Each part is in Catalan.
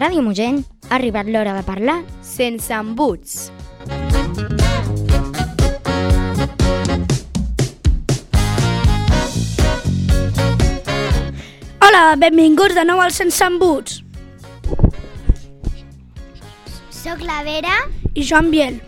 Ràdio Mogent ha arribat l'hora de parlar sense embuts. Hola, benvinguts de nou al Sense Embuts. Soc la Vera. I Joan Biel.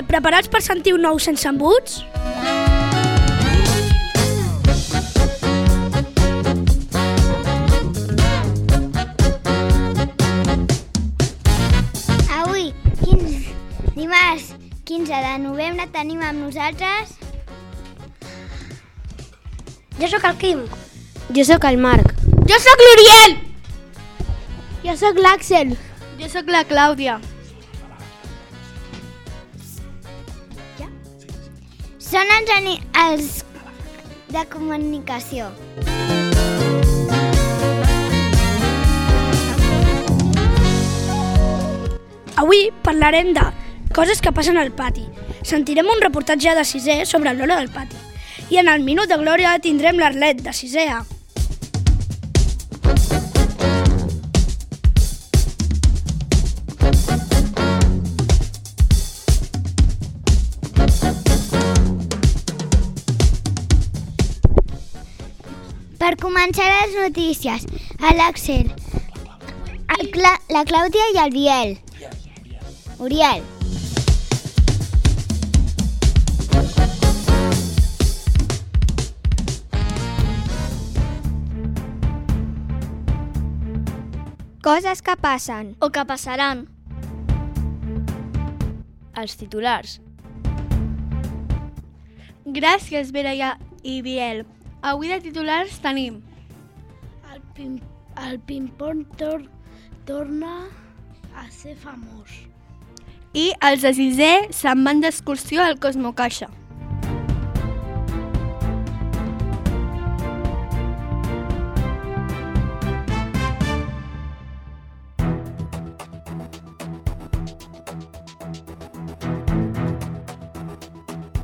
Què, preparats per sentir un nou Sense Embuts? Avui, 15, dimarts 15 de novembre, tenim amb nosaltres... Jo sóc el Quim. Jo sóc el Marc. Jo sóc l'Uriel! Jo sóc l'Àxel. Jo sóc la Clàudia. Són els, els de comunicació. Avui parlarem de coses que passen al pati. Sentirem un reportatge de sisè sobre l'hora del pati. I en el Minut de Glòria tindrem l'Arlet de sisè A. començar les notícies, a l'Àxel, el Cla la Clàudia i el Biel. Uriel. Coses que passen. O que passaran. Els titulars. Gràcies, Vera i Biel. Avui de titulars tenim... Pim, el ping-pong tor, torna a ser famós. I els de sisè se'n van d'excursió al Cosmo Caixa.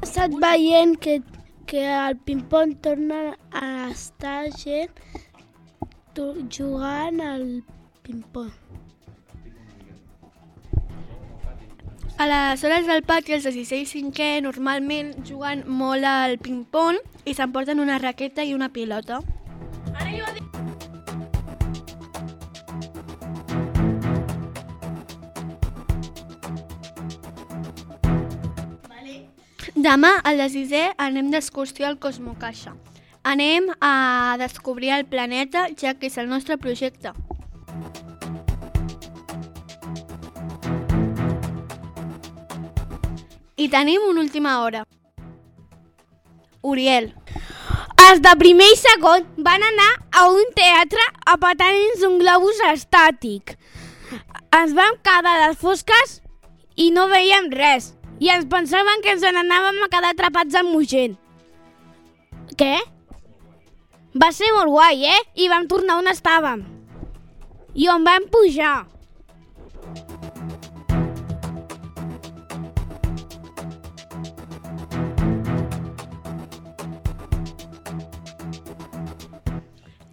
He estat veient que, que el ping-pong torna a estar gent jugant al ping-pong. A les hores del pati, els de 6 i 5è normalment juguen molt al ping-pong i s'emporten una raqueta i una pilota. Demà, al de 6è, anem d'excursió al Cosmo Caixa. Anem a descobrir el planeta, ja que és el nostre projecte. I tenim una última hora. Uriel. Els de primer i segon van anar a un teatre a petar dins un globus estàtic. Ens vam quedar a les fosques i no veiem res. I ens pensaven que ens n'anàvem a quedar atrapats amb gent. Què? Va ser molt guai, eh? I vam tornar on estàvem. I on vam pujar.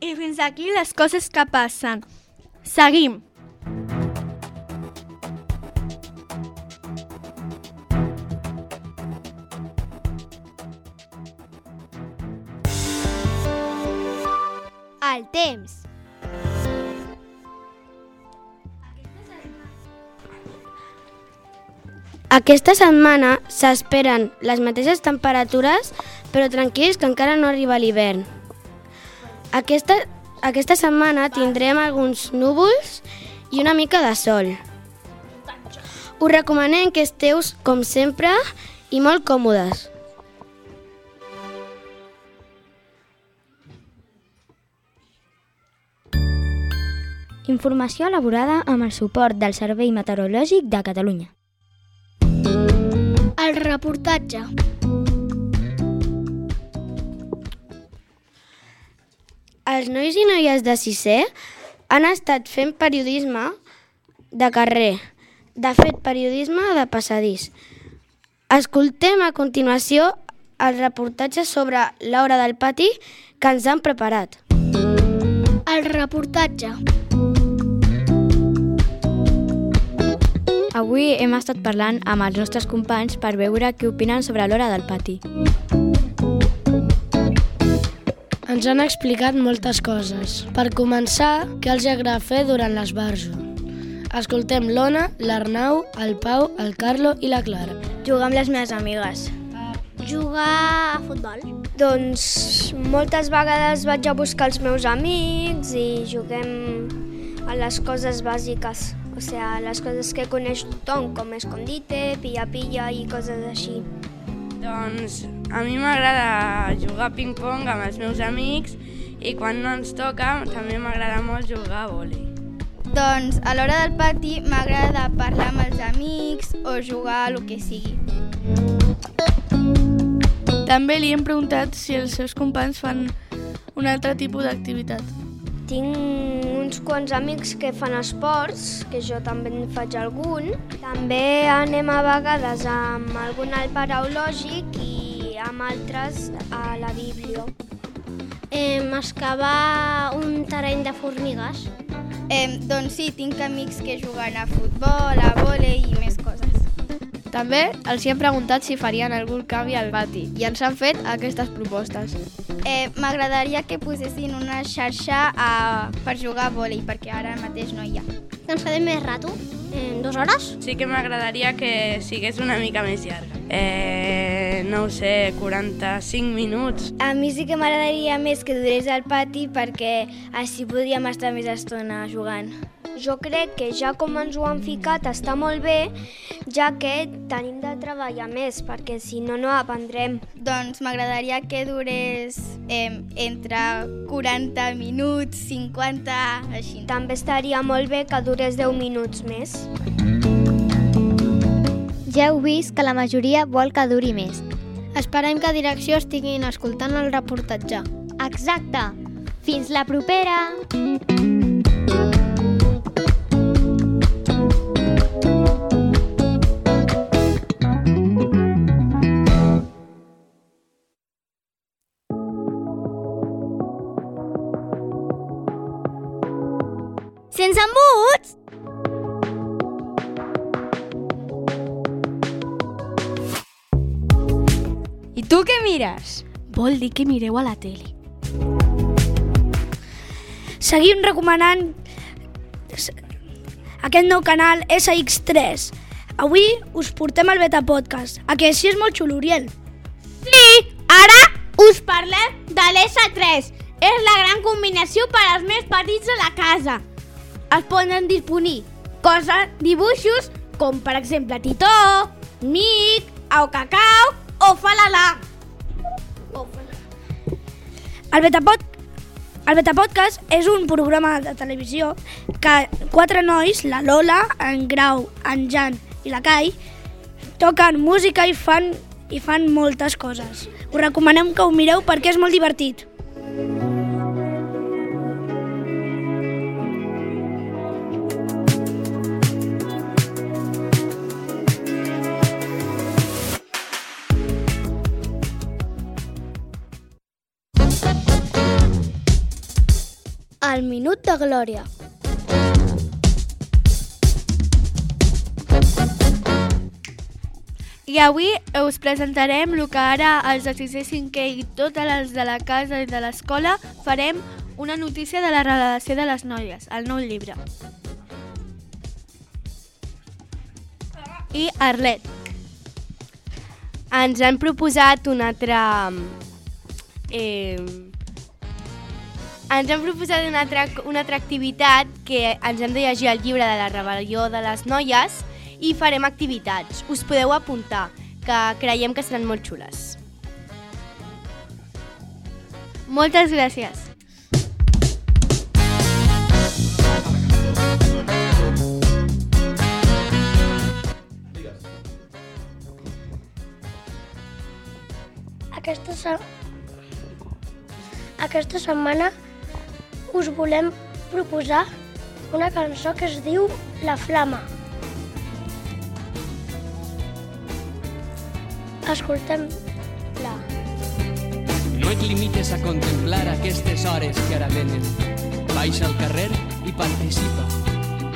I fins aquí les coses que passen. Seguim. El temps. Aquesta setmana s'esperen les mateixes temperatures, però tranquils que encara no arriba l'hivern. Aquesta, aquesta setmana tindrem alguns núvols i una mica de sol. Us recomanem que esteu, com sempre, i molt còmodes. Informació elaborada amb el suport del Servei Meteorològic de Catalunya. El reportatge. Els nois i noies de sisè han estat fent periodisme de carrer de fet periodisme de passadís. Escoltem a continuació el reportatge sobre l'hora del pati que ens han preparat. El reportatge. Avui hem estat parlant amb els nostres companys per veure què opinen sobre l'hora del pati. Ens han explicat moltes coses. Per començar, què els agrada fer durant l'esbarjo? Escoltem l'Ona, l'Arnau, el Pau, el Carlo i la Clara. Jugar amb les meves amigues. Jugar a futbol. Doncs moltes vegades vaig a buscar els meus amics i juguem a les coses bàsiques, o sigui, a les coses que coneix tothom, com escondite, pilla-pilla i coses així. Doncs a mi m'agrada jugar a ping-pong amb els meus amics i quan no ens toca també m'agrada molt jugar a vòlei. Doncs a l'hora del pati m'agrada parlar amb els amics o jugar a lo que sigui. També li hem preguntat si els seus companys fan un altre tipus d'activitat. Tinc uns quants amics que fan esports, que jo també en faig algun. També anem a vegades amb algun al paraulògic i amb altres a la Bíblia. Eh, excavar un terreny de formigues. Eh, doncs sí, tinc amics que juguen a futbol, a vòlei i més coses. També els hi hem preguntat si farien algun canvi al pati i ens han fet aquestes propostes. Eh, M'agradaria que posessin una xarxa a, per jugar a vòlei, perquè ara mateix no hi ha. Que ens quedem més rato, en dues hores. Sí que m'agradaria que sigués una mica més llarga. Eh, no ho sé, 45 minuts. A mi sí que m'agradaria més que durés al pati perquè així podríem estar més estona jugant. Jo crec que ja com ens ho han ficat està molt bé, ja que tenim de treballar més, perquè si no, no aprendrem. Doncs m'agradaria que durés eh, entre 40 minuts, 50, així. També estaria molt bé que durés 10 minuts més. Ja heu vist que la majoria vol que duri més. Esperem que a direcció estiguin escoltant el reportatge. Exacte. Fins la propera! Sense embuts! Tu què mires? Vol dir que mireu a la tele. Seguim recomanant aquest nou canal SX3. Avui us portem el Beta Podcast, a que sí és molt xulo, Uriel. Sí, ara us parlem de l'S3. És la gran combinació per als més petits de la casa. Es poden disponir coses, dibuixos, com per exemple Titó, Mic, Au Cacau o Falala. O falala. El Betapod el Beta Podcast és un programa de televisió que quatre nois, la Lola, en Grau, en Jan i la Kai, toquen música i fan, i fan moltes coses. Us recomanem que ho mireu perquè és molt divertit. Minut de glòria. I avui us presentarem el que ara els de 6è, 5è i totes les de la casa i de l'escola farem una notícia de la relació de les noies, el nou llibre. I Arlet. Ens han proposat una altra... Eh, ens han proposat una altra, una altra activitat que ens hem de llegir el llibre de la rebel·lió de les noies i farem activitats. Us podeu apuntar, que creiem que seran molt xules. Moltes gràcies. Aquesta, se... Aquesta setmana us volem proposar una cançó que es diu La Flama. Escoltem-la. No et limites a contemplar aquestes hores que ara venen. Baixa al carrer i participa.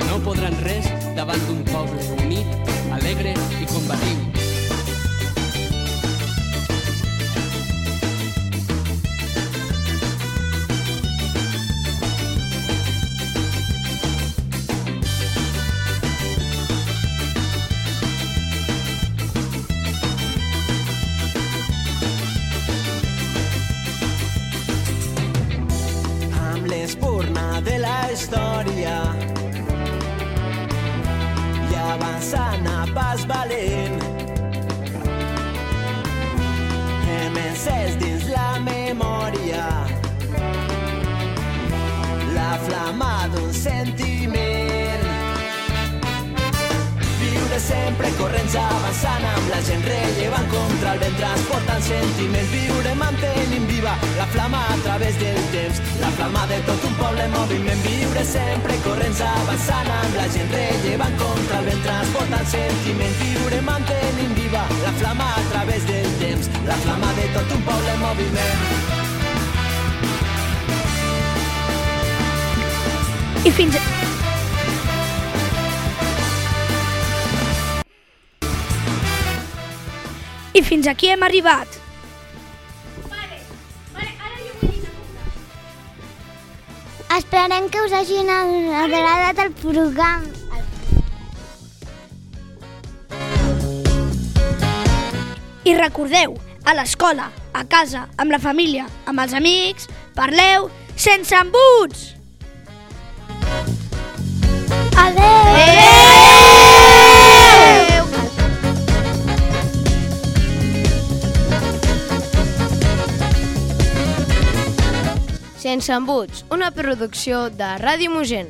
No podran res davant d'un poble unit, alegre i combatiu i avançant a pas valent. Hem encès dins la memòria. La flama d'un sentiment. Viure sempre corrents avançant amb la gent rellevant contra el vent transportant sentiments. Viure mantenint viva la flama a través del temps. La flama de tot un poble en moviment viure sempre corrents avançant amb la gent rellevant contra el vent transportant sentiments viure mantenint viva la flama a través del temps la flama de tot un poble en moviment I fins... I fins aquí hem arribat. Esperem que us hagin agradat el programa. I recordeu, a l'escola, a casa, amb la família, amb els amics, parleu sense embuts! Sense embuts, una producció de Ràdio Mogent.